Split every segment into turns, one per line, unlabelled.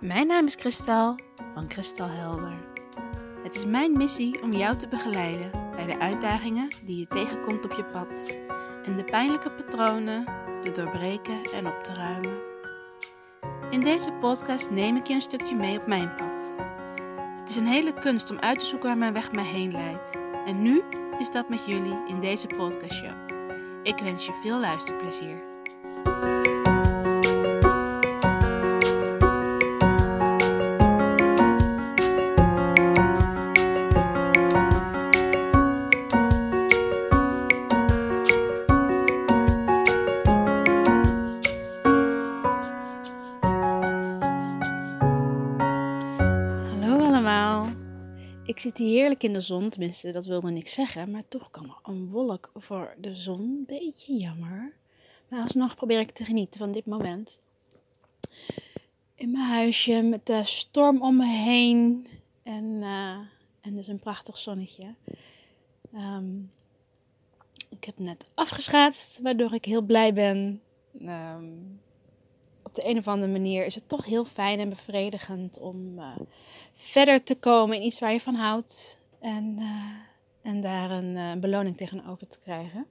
Mijn naam is Kristal van Kristal Helder. Het is mijn missie om jou te begeleiden bij de uitdagingen die je tegenkomt op je pad en de pijnlijke patronen te doorbreken en op te ruimen. In deze podcast neem ik je een stukje mee op mijn pad. Het is een hele kunst om uit te zoeken waar mijn weg mij heen leidt. En nu is dat met jullie in deze podcastshow. Ik wens je veel luisterplezier. Hier heerlijk in de zon, tenminste dat wilde niks zeggen, maar toch kan een wolk voor de zon. Beetje jammer. Maar alsnog probeer ik te genieten van dit moment. In mijn huisje met de storm om me heen en, eh, en dus een prachtig zonnetje. Ehm, ik heb net afgeschaatst, waardoor ik heel blij ben. Ehm, de een of andere manier is het toch heel fijn en bevredigend om eh, verder te komen in iets waar je van houdt. En, eh, en daar een eh, beloning tegenover te krijgen.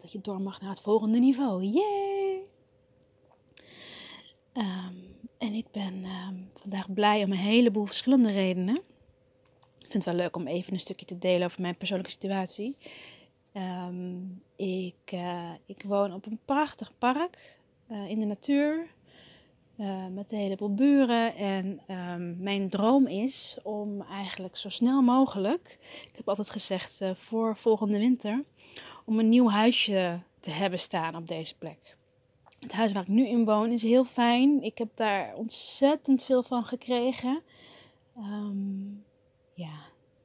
Dat je door mag naar het volgende niveau. Yay! Ehm, en ik ben ehm, vandaag blij om een heleboel verschillende redenen. Ik vind het wel leuk om even een stukje te delen over mijn persoonlijke situatie. Ehm, ik, ik woon op een prachtig park in de natuur. Eh, met een heleboel buren. En ehm, mijn droom is om eigenlijk zo snel mogelijk, ik heb altijd gezegd eh, voor volgende winter, om een nieuw huisje te hebben staan op deze plek. Het huis waar ik nu in woon is heel fijn. Ik heb daar ontzettend veel van gekregen. Ehm, ja,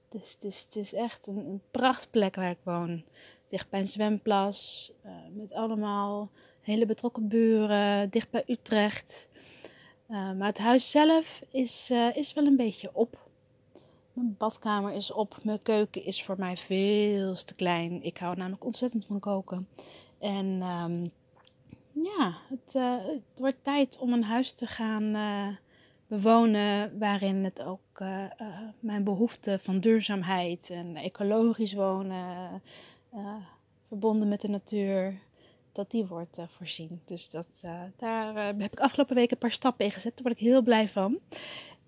dus het is, het is echt een, een prachtplek waar ik woon. Dicht bij een zwemplas, eh, met allemaal hele betrokken buren, dicht bij Utrecht. Eh, maar het huis zelf is, eh, is wel een beetje op. Mijn badkamer is op, mijn keuken is voor mij veel te klein. Ik hou namelijk ontzettend van koken. En ehm, ja, het, eh, het wordt tijd om een huis te gaan bewonen waarin het ook mijn behoefte van duurzaamheid en ecologisch wonen, verbonden met de natuur, dat die wordt eh, voorzien. Dus dat, eh, daar eh, heb ik afgelopen week een paar stappen in gezet. Daar word ik heel blij van.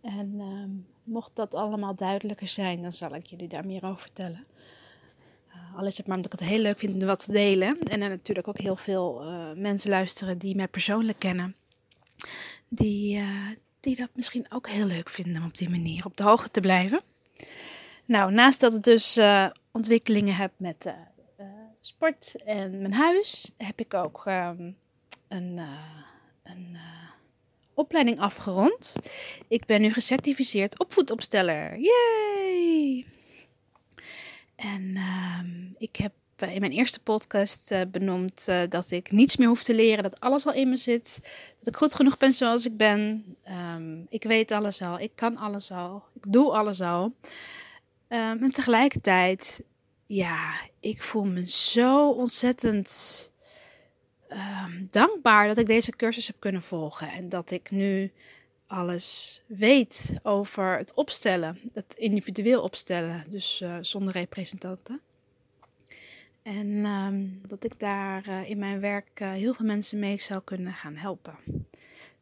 En ehm, mocht dat allemaal duidelijker zijn, dan zal ik jullie daar meer over vertellen. Uh, al is het maar omdat ik het heel leuk vind om wat te delen. En er natuurlijk ook heel veel mensen luisteren die mij persoonlijk kennen. Die, die dat misschien ook heel leuk vinden om op die manier op de hoogte te blijven. Nou, naast dat ik dus ontwikkelingen heb met sport en mijn huis, heb ik ook ehm, een, eh, een eh, opleiding afgerond. Ik ben nu gecertificeerd opvoedopsteller. Yay! En ehm, ik heb eh, in mijn eerste podcast benoemd dat ik niets meer hoef te leren, dat alles al in me zit, dat ik goed genoeg ben zoals ik ben. Ehm, ik weet alles al, ik kan alles al, ik doe alles al. Ehm, en tegelijkertijd, ja, ik voel me zo ontzettend ehm, dankbaar dat ik deze cursus heb kunnen volgen en dat ik nu alles weet over het opstellen, het individueel opstellen, dus eh, zonder representanten. En ehm, dat ik daar eh, in mijn werk eh, heel veel mensen mee zou kunnen gaan helpen.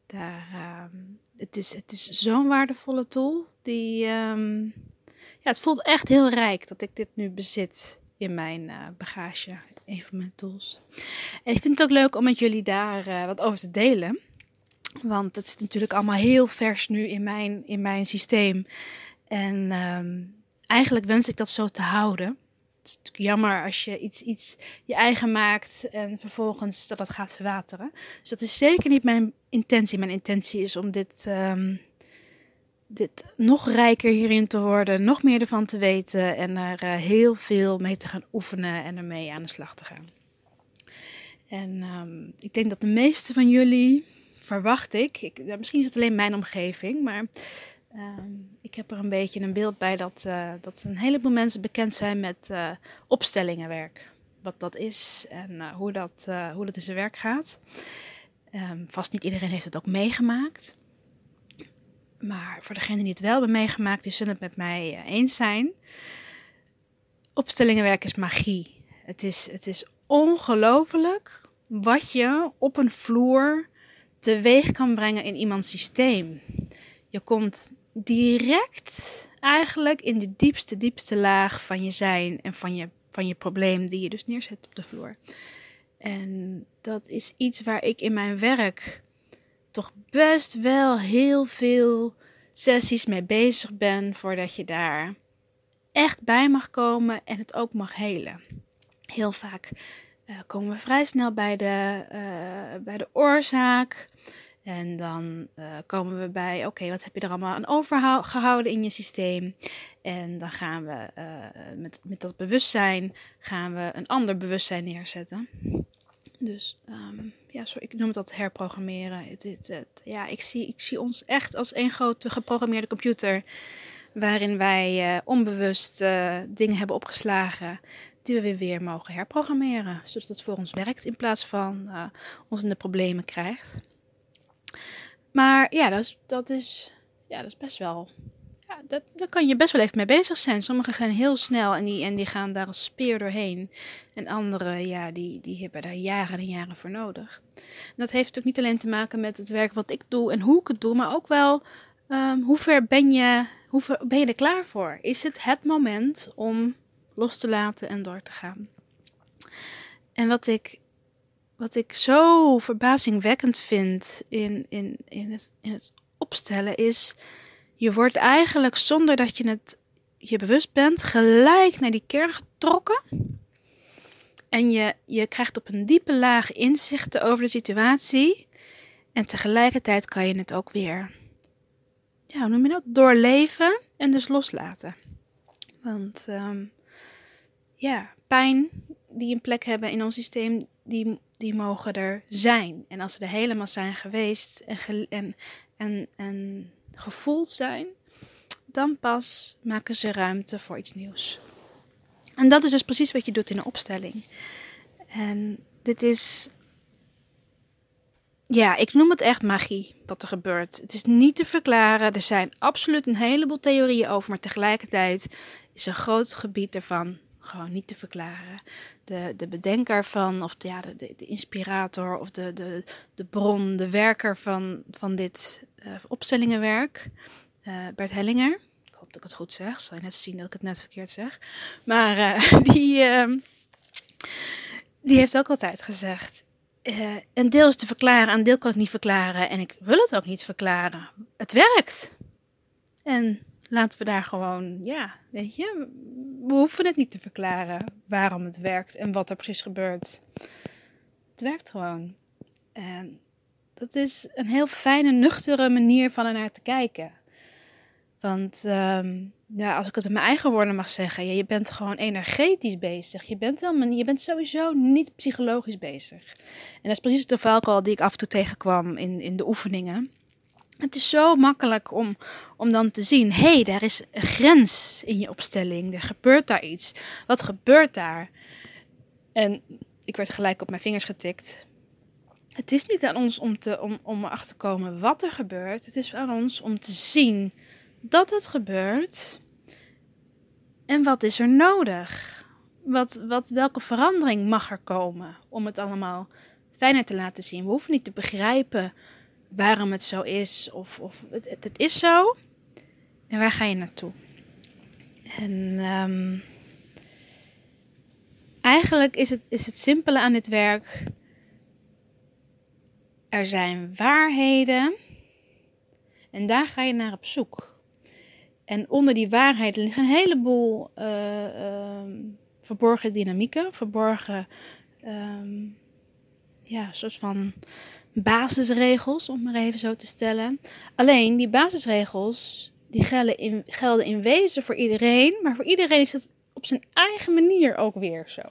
Daar, ehm, het is, het is zo'n waardevolle tool. Die, het voelt echt heel rijk dat ik dit nu bezit in mijn eh, bagage. Een van mijn tools. En ik vind het ook leuk om met jullie daar eh, wat over te delen. Want het is natuurlijk allemaal heel vers nu in mijn, in mijn systeem. En ehm, eigenlijk wens ik dat zo te houden. Het is natuurlijk jammer als je iets, iets je eigen maakt en vervolgens dat het gaat verwateren. Dus dat is zeker niet mijn intentie. Mijn intentie is om dit, ehm, dit nog rijker hierin te worden, nog meer ervan te weten en er eh, heel veel mee te gaan oefenen en ermee aan de slag te gaan. En ehm, ik denk dat de meeste van jullie, verwacht ik, misschien is het alleen mijn omgeving, maar ehm, ik heb er een beetje een beeld bij dat, eh, dat een heleboel mensen bekend zijn met eh, opstellingenwerk. Wat dat is en hoe, dat, hoe dat in zijn werk gaat. Ehm, vast niet iedereen heeft het ook meegemaakt. Maar voor degenen die het wel hebben meegemaakt, die zullen het met mij eh, eens zijn. Opstellingenwerk is magie. Het is, het is ongelooflijk wat je op een vloer teweeg kan brengen in iemands systeem. Je komt direct eigenlijk in de diepste, diepste laag van je zijn en van je, van je probleem die je dus neerzet op de vloer. En dat is iets waar ik in mijn werk toch best wel heel veel sessies mee bezig ben voordat je daar echt bij mag komen en het ook mag helen. Heel vaak uh, komen we vrij snel bij de, uh, bij de oorzaak. En dan uh, komen we bij, oké, wat heb je er allemaal aan overgehouden in je systeem? En dan gaan we met, met dat bewustzijn gaan we een ander bewustzijn neerzetten. Dus um, ja, sorry, ik noem het dat herprogrammeren. Het, het, ja, ik zie, ik zie ons echt als één grote geprogrammeerde computer. Waarin wij uh, onbewust uh, dingen hebben opgeslagen. Die we weer, weer mogen herprogrammeren. Zodat het voor ons werkt in plaats van uh, ons in de problemen krijgt. Maar ja, dat is, dat is, ja, dat is best wel dat, daar kan je best wel even mee bezig zijn. Sommigen gaan heel snel en die, en die gaan daar als speer doorheen. En anderen, ja, die, die hebben daar jaren en jaren voor nodig. Dat heeft natuurlijk niet alleen te maken met het werk wat ik doe en hoe ik het doe, maar ook wel um, hoe ver ben je, hoe ver ben je er klaar voor? Is het het moment om los te laten en door te gaan? En wat ik, wat ik zo verbazingwekkend vind in, in, in, het, in het opstellen is je wordt eigenlijk zonder dat je het je bewust bent, gelijk naar die kern getrokken. En je, je krijgt op een diepe laag inzichten over de situatie. En tegelijkertijd kan je het ook weer, ja, hoe noem je dat? Doorleven en dus loslaten. Want um, ja, pijn die een plek hebben in ons systeem, die, die mogen er zijn. En als ze er helemaal zijn geweest en, en, en, en gevoeld zijn, dan pas maken ze ruimte voor iets nieuws. En dat is dus precies wat je doet in een opstelling. En dit is. Ja, ik noem het echt magie wat er gebeurt. Het is niet te verklaren. Er zijn absoluut een heleboel theorieën over, maar tegelijkertijd is een groot gebied ervan gewoon niet te verklaren. De, de bedenker van, of de, ja, de, de, inspirator, of de, de, de bron, de werker van, van dit uh, opstellingenwerk, uh, Bert Hellinger. Ik hoop dat ik het goed zeg. Zal je net zien dat ik het net verkeerd zeg. Maar uh, die, ehm, die heeft ook altijd gezegd: een deel is te verklaren, een deel kan ik niet verklaren. En ik wil het ook niet verklaren. Het werkt. En laten we daar gewoon, ja, weet je, we hoeven het niet te verklaren waarom het werkt en wat er precies gebeurt. Het werkt gewoon. En dat is een heel fijne, nuchtere manier van ernaar te kijken. Want um, ja, als ik het met mijn eigen woorden mag zeggen, ja, je bent gewoon energetisch bezig. Je bent, helemaal, je bent sowieso niet psychologisch bezig. En dat is precies de valkuil die ik af en toe tegenkwam in, in de oefeningen. Het is zo makkelijk om, om dan te zien: hé, hey, daar is een grens in je opstelling. Er gebeurt daar iets. Wat gebeurt daar? En ik werd gelijk op mijn vingers getikt. Het is niet aan ons om, te, om, om erachter te komen wat er gebeurt. Het is aan ons om te zien dat het gebeurt. En wat is er nodig? Wat, wat, welke verandering mag er komen om het allemaal fijner te laten zien? We hoeven niet te begrijpen waarom het zo is. Of, of het, het, is zo. En waar ga je naartoe? En um, eigenlijk is het, is het simpele aan dit werk. Er zijn waarheden. En daar ga je naar op zoek. En onder die waarheid liggen een heleboel uh, uh, verborgen dynamieken, verborgen, um, ja, soort van basisregels, om maar even zo te stellen. Alleen die basisregels, die gelden in, gelden in wezen voor iedereen, maar voor iedereen is het op zijn eigen manier ook weer zo.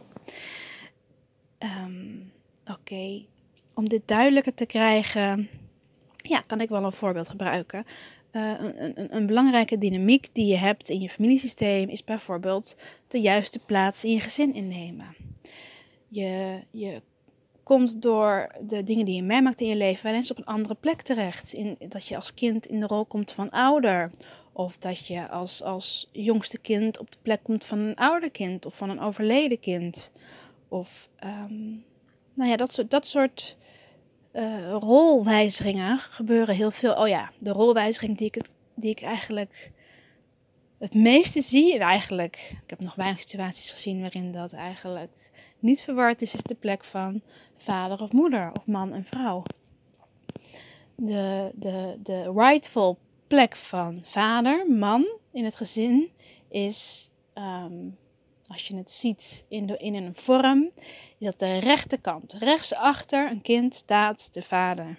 Um, Oké, om dit duidelijker te krijgen, ja, kan ik wel een voorbeeld gebruiken. Uh, een, een, een, belangrijke dynamiek die je hebt in je familiesysteem is bijvoorbeeld de juiste plaats in je gezin innemen. Je, je komt door de dingen die je meemaakt in je leven wel eens op een andere plek terecht. In, dat je als kind in de rol komt van ouder. Of dat je als, als jongste kind op de plek komt van een ouder kind of van een overleden kind. Of um, nou ja, dat soort, dat soort uh, rolwijzigingen gebeuren heel veel. Oh ja, de rolwijziging die ik, die ik eigenlijk het meeste zie. En eigenlijk, ik heb nog weinig situaties gezien waarin dat eigenlijk niet verward is, is de plek van vader of moeder of man en vrouw. De, de, de rightful plek van vader, man in het gezin is, um, als je het ziet in, de, in een vorm, is dat de rechterkant. Rechtsachter een kind staat de vader.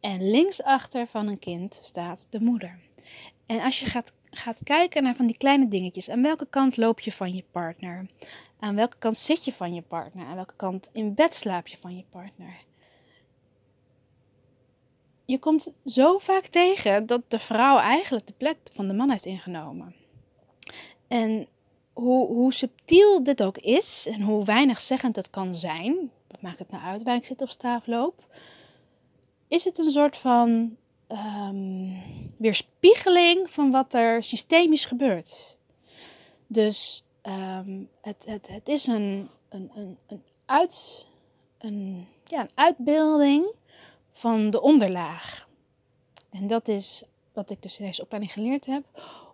En linksachter van een kind staat de moeder. En als je gaat, gaat kijken naar van die kleine dingetjes, aan welke kant loop je van je partner? Aan welke kant zit je van je partner? Aan welke kant in bed slaap je van je partner? Je komt zo vaak tegen dat de vrouw eigenlijk de plek van de man heeft ingenomen. En hoe, hoe subtiel dit ook is en hoe weinig zeggend het kan zijn, wat maakt het nou uit waar ik zit of staafloop, is het een soort van um, weerspiegeling van wat er systemisch gebeurt. Dus um, het, het, het is een, een, een, een, uit, een, ja, een uitbeelding van de onderlaag. En dat is wat ik dus in deze opleiding geleerd heb.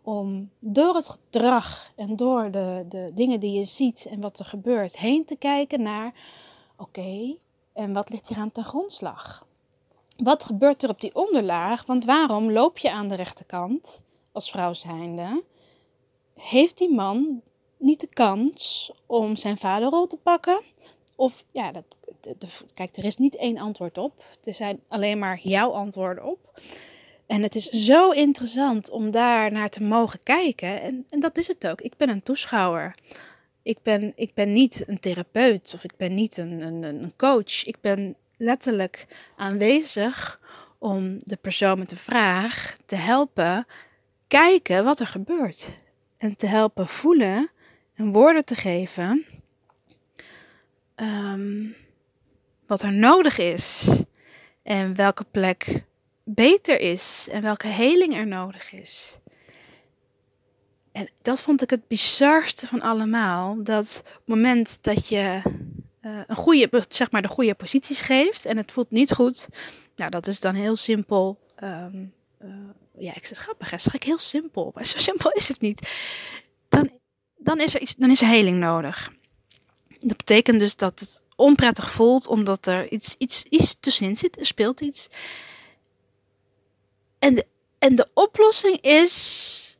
Om door het gedrag en door de, de dingen die je ziet en wat er gebeurt heen te kijken naar: oké, en wat ligt hier aan ten grondslag? Wat gebeurt er op die onderlaag? Want waarom loop je aan de rechterkant als vrouw zijnde? Heeft die man niet de kans om zijn vaderrol te pakken? Of ja, dat, kijk, er is niet één antwoord op. Er zijn alleen maar jouw antwoorden op. En het is zo interessant om daar naar te mogen kijken. En, en dat is het ook. Ik ben een toeschouwer. Ik ben, ik ben niet een therapeut of ik ben niet een, een, een coach. Ik ben letterlijk aanwezig om de persoon met de vraag te helpen kijken wat er gebeurt. En te helpen voelen en woorden te geven um, wat er nodig is. En welke plek beter is en welke heling er nodig is. En dat vond ik het bizarste van allemaal. Dat op het moment dat je een goede, zeg maar de goede posities geeft en het voelt niet goed. Nou, dat is dan heel simpel. Um, uh, ja, ik zeg grappig, ik heel simpel. Maar zo simpel is het niet. Dan, dan, is er iets, dan is er heling nodig. Dat betekent dus dat het onprettig voelt, omdat er iets, iets, iets tussenin zit, er speelt iets. En de, en de oplossing is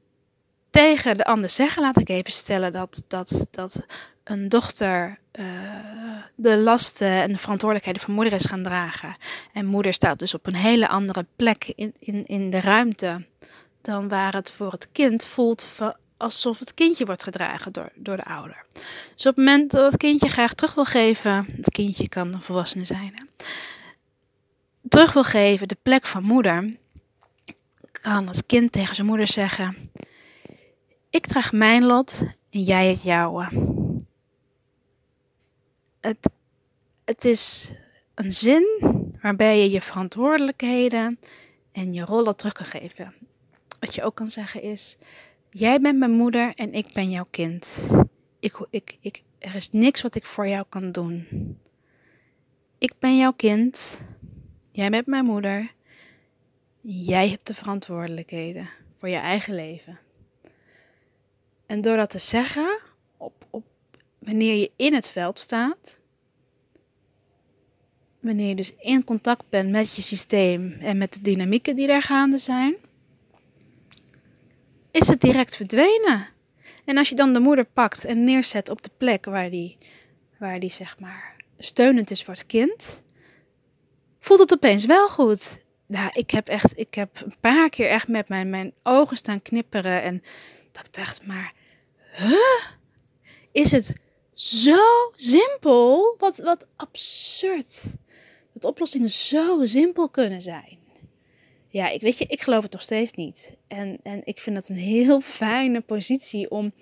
tegen de ander zeggen, laat ik even stellen dat, dat, dat een dochter uh, de lasten en de verantwoordelijkheden van moeder is gaan dragen. En moeder staat dus op een hele andere plek in, in, in de ruimte dan waar het voor het kind voelt alsof het kindje wordt gedragen door, door de ouder. Dus op het moment dat het kindje graag terug wil geven, het kindje kan een volwassene zijn, terug wil geven de plek van moeder, kan het kind tegen zijn moeder zeggen: Ik draag mijn lot en jij het jouwe. Het, het is een zin waarbij je je verantwoordelijkheden en je rollen terug kan geven. Wat je ook kan zeggen is: Jij bent mijn moeder en ik ben jouw kind. Ik, ik, ik, er is niks wat ik voor jou kan doen. Ik ben jouw kind. Jij bent mijn moeder. Jij hebt de verantwoordelijkheden voor je eigen leven. En door dat te zeggen, op, op, wanneer je in het veld staat, wanneer je dus in contact bent met je systeem en met de dynamieken die daar gaande zijn, is het direct verdwenen. En als je dan de moeder pakt en neerzet op de plek waar die, waar die zeg maar steunend is voor het kind, voelt het opeens wel goed. Nou, ik heb echt, ik heb een paar keer echt met mijn, mijn ogen staan knipperen en dat ik dacht, maar, huh? Is het zo simpel? Wat, wat absurd. Dat oplossingen zo simpel kunnen zijn ja, ik weet je, ik geloof het nog steeds niet. En, en ik vind het een heel fijne positie om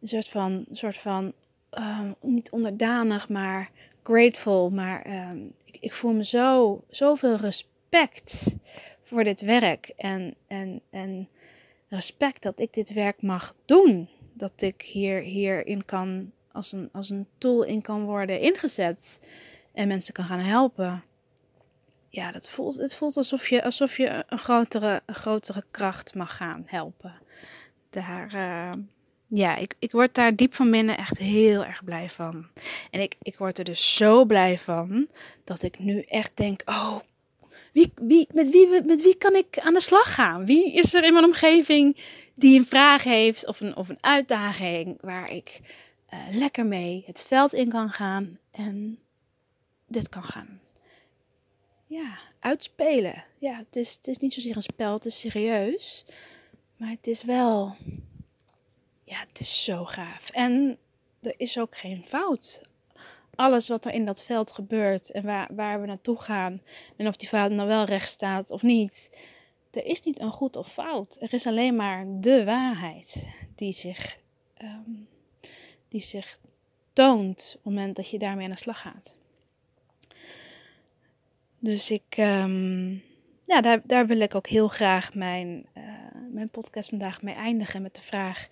een soort van, soort van uh, niet onderdanig, maar grateful, maar ehm, ik, ik, voel me zo, zoveel respect voor dit werk. En, en, en respect dat ik dit werk mag doen. Dat ik hier, hierin kan, als een, als een tool in kan worden ingezet. En mensen kan gaan helpen. Ja, dat voelt, het voelt alsof je, alsof je een grotere, grotere kracht mag gaan helpen. Daar, uh, ja, ik, ik word daar diep van binnen echt heel erg blij van. En ik, ik word er dus zo blij van dat ik nu echt denk: oh, wie, wie, met, wie, met wie kan ik aan de slag gaan? Wie is er in mijn omgeving die een vraag heeft of een, of een uitdaging waar ik uh, lekker mee het veld in kan gaan en dit kan gaan? Ja, uitspelen. Ja, het is, het is niet zozeer een spel, het is serieus. Maar het is wel ja, het is zo gaaf. En er is ook geen fout. Alles wat er in dat veld gebeurt en waar, waar we naartoe gaan, en of die vader nou wel recht staat of niet, er is niet een goed of fout. Er is alleen maar de waarheid die zich, um, die zich toont op het moment dat je daarmee aan de slag gaat. Dus ik, um, ja, daar, daar wil ik ook heel graag mijn, uh, mijn podcast vandaag mee eindigen met de vraag: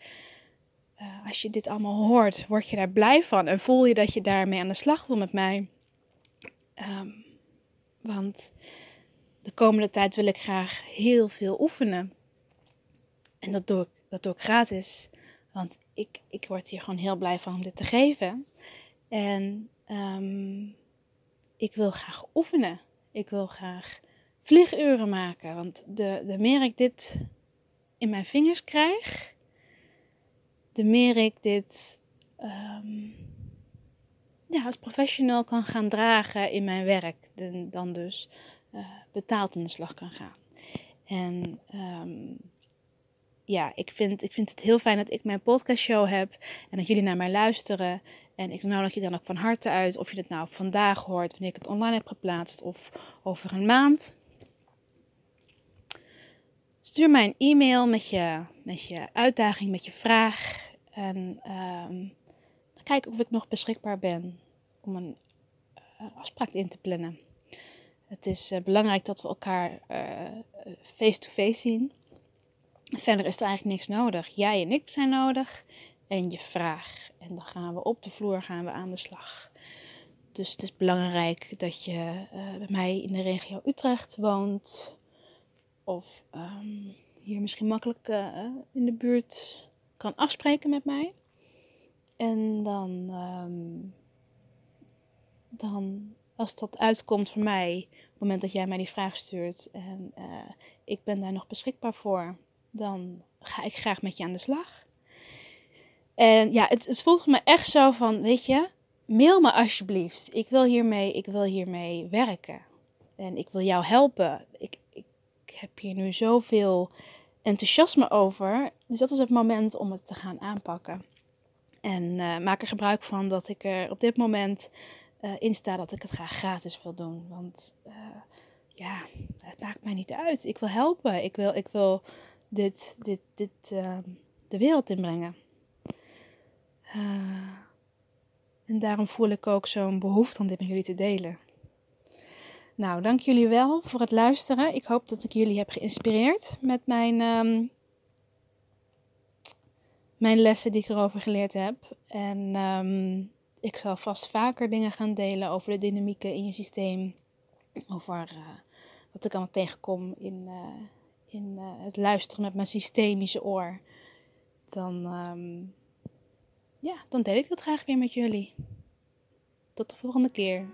uh, als je dit allemaal hoort, word je daar blij van en voel je dat je daarmee aan de slag wil met mij. Um, want de komende tijd wil ik graag heel veel oefenen. En dat doe ik, dat doe ik gratis. Want ik, ik word hier gewoon heel blij van om dit te geven. En um, ik wil graag oefenen. Ik wil graag vlieguren maken. Want de, de meer ik dit in mijn vingers krijg, de meer ik dit um, ja, als professional kan gaan dragen in mijn werk, dan dus uh, betaald aan de slag kan gaan. En um, ja, ik vind, ik vind het heel fijn dat ik mijn podcastshow heb en dat jullie naar mij luisteren. En ik nodig je dan ook van harte uit of je het nou vandaag hoort, wanneer ik het online heb geplaatst of over een maand. Stuur mij een e-mail met je, met je uitdaging, met je vraag. En um, kijk of ik nog beschikbaar ben om een uh, afspraak in te plannen. Het is uh, belangrijk dat we elkaar face-to-face uh, -face zien. Verder is er eigenlijk niks nodig. Jij en ik zijn nodig en je vraag. En dan gaan we op de vloer gaan we aan de slag. Dus het is belangrijk dat je bij mij in de regio Utrecht woont. Of um, hier misschien makkelijk in de buurt kan afspreken met mij. En dan, um, dan als dat uitkomt voor mij, op het moment dat jij mij die vraag stuurt en uh, ik ben daar nog beschikbaar voor, dan ga ik graag met je aan de slag. En ja, het, het voelt me echt zo van, weet je, mail me alsjeblieft. Ik wil hiermee, ik wil hiermee werken. En ik wil jou helpen. Ik, ik, heb hier nu zoveel enthousiasme over. Dus dat is het moment om het te gaan aanpakken. En uh, maak er gebruik van dat ik er op dit moment uh, in sta dat ik het graag gratis wil doen. Want uh, ja, het maakt mij niet uit. Ik wil helpen. Ik wil, ik wil dit, dit, dit de wereld inbrengen. en daarom voel ik ook zo'n behoefte om dit met jullie te delen. Nou, dank jullie wel voor het luisteren. Ik hoop dat ik jullie heb geïnspireerd met mijn, um, mijn lessen die ik erover geleerd heb. En um, ik zal vast vaker dingen gaan delen over de dynamieken in je systeem. Over uh, wat ik allemaal tegenkom in, uh, in uh, het luisteren met mijn systemische oor. Dan, um, ja, dan deel ik dat graag weer met jullie. Tot de volgende keer.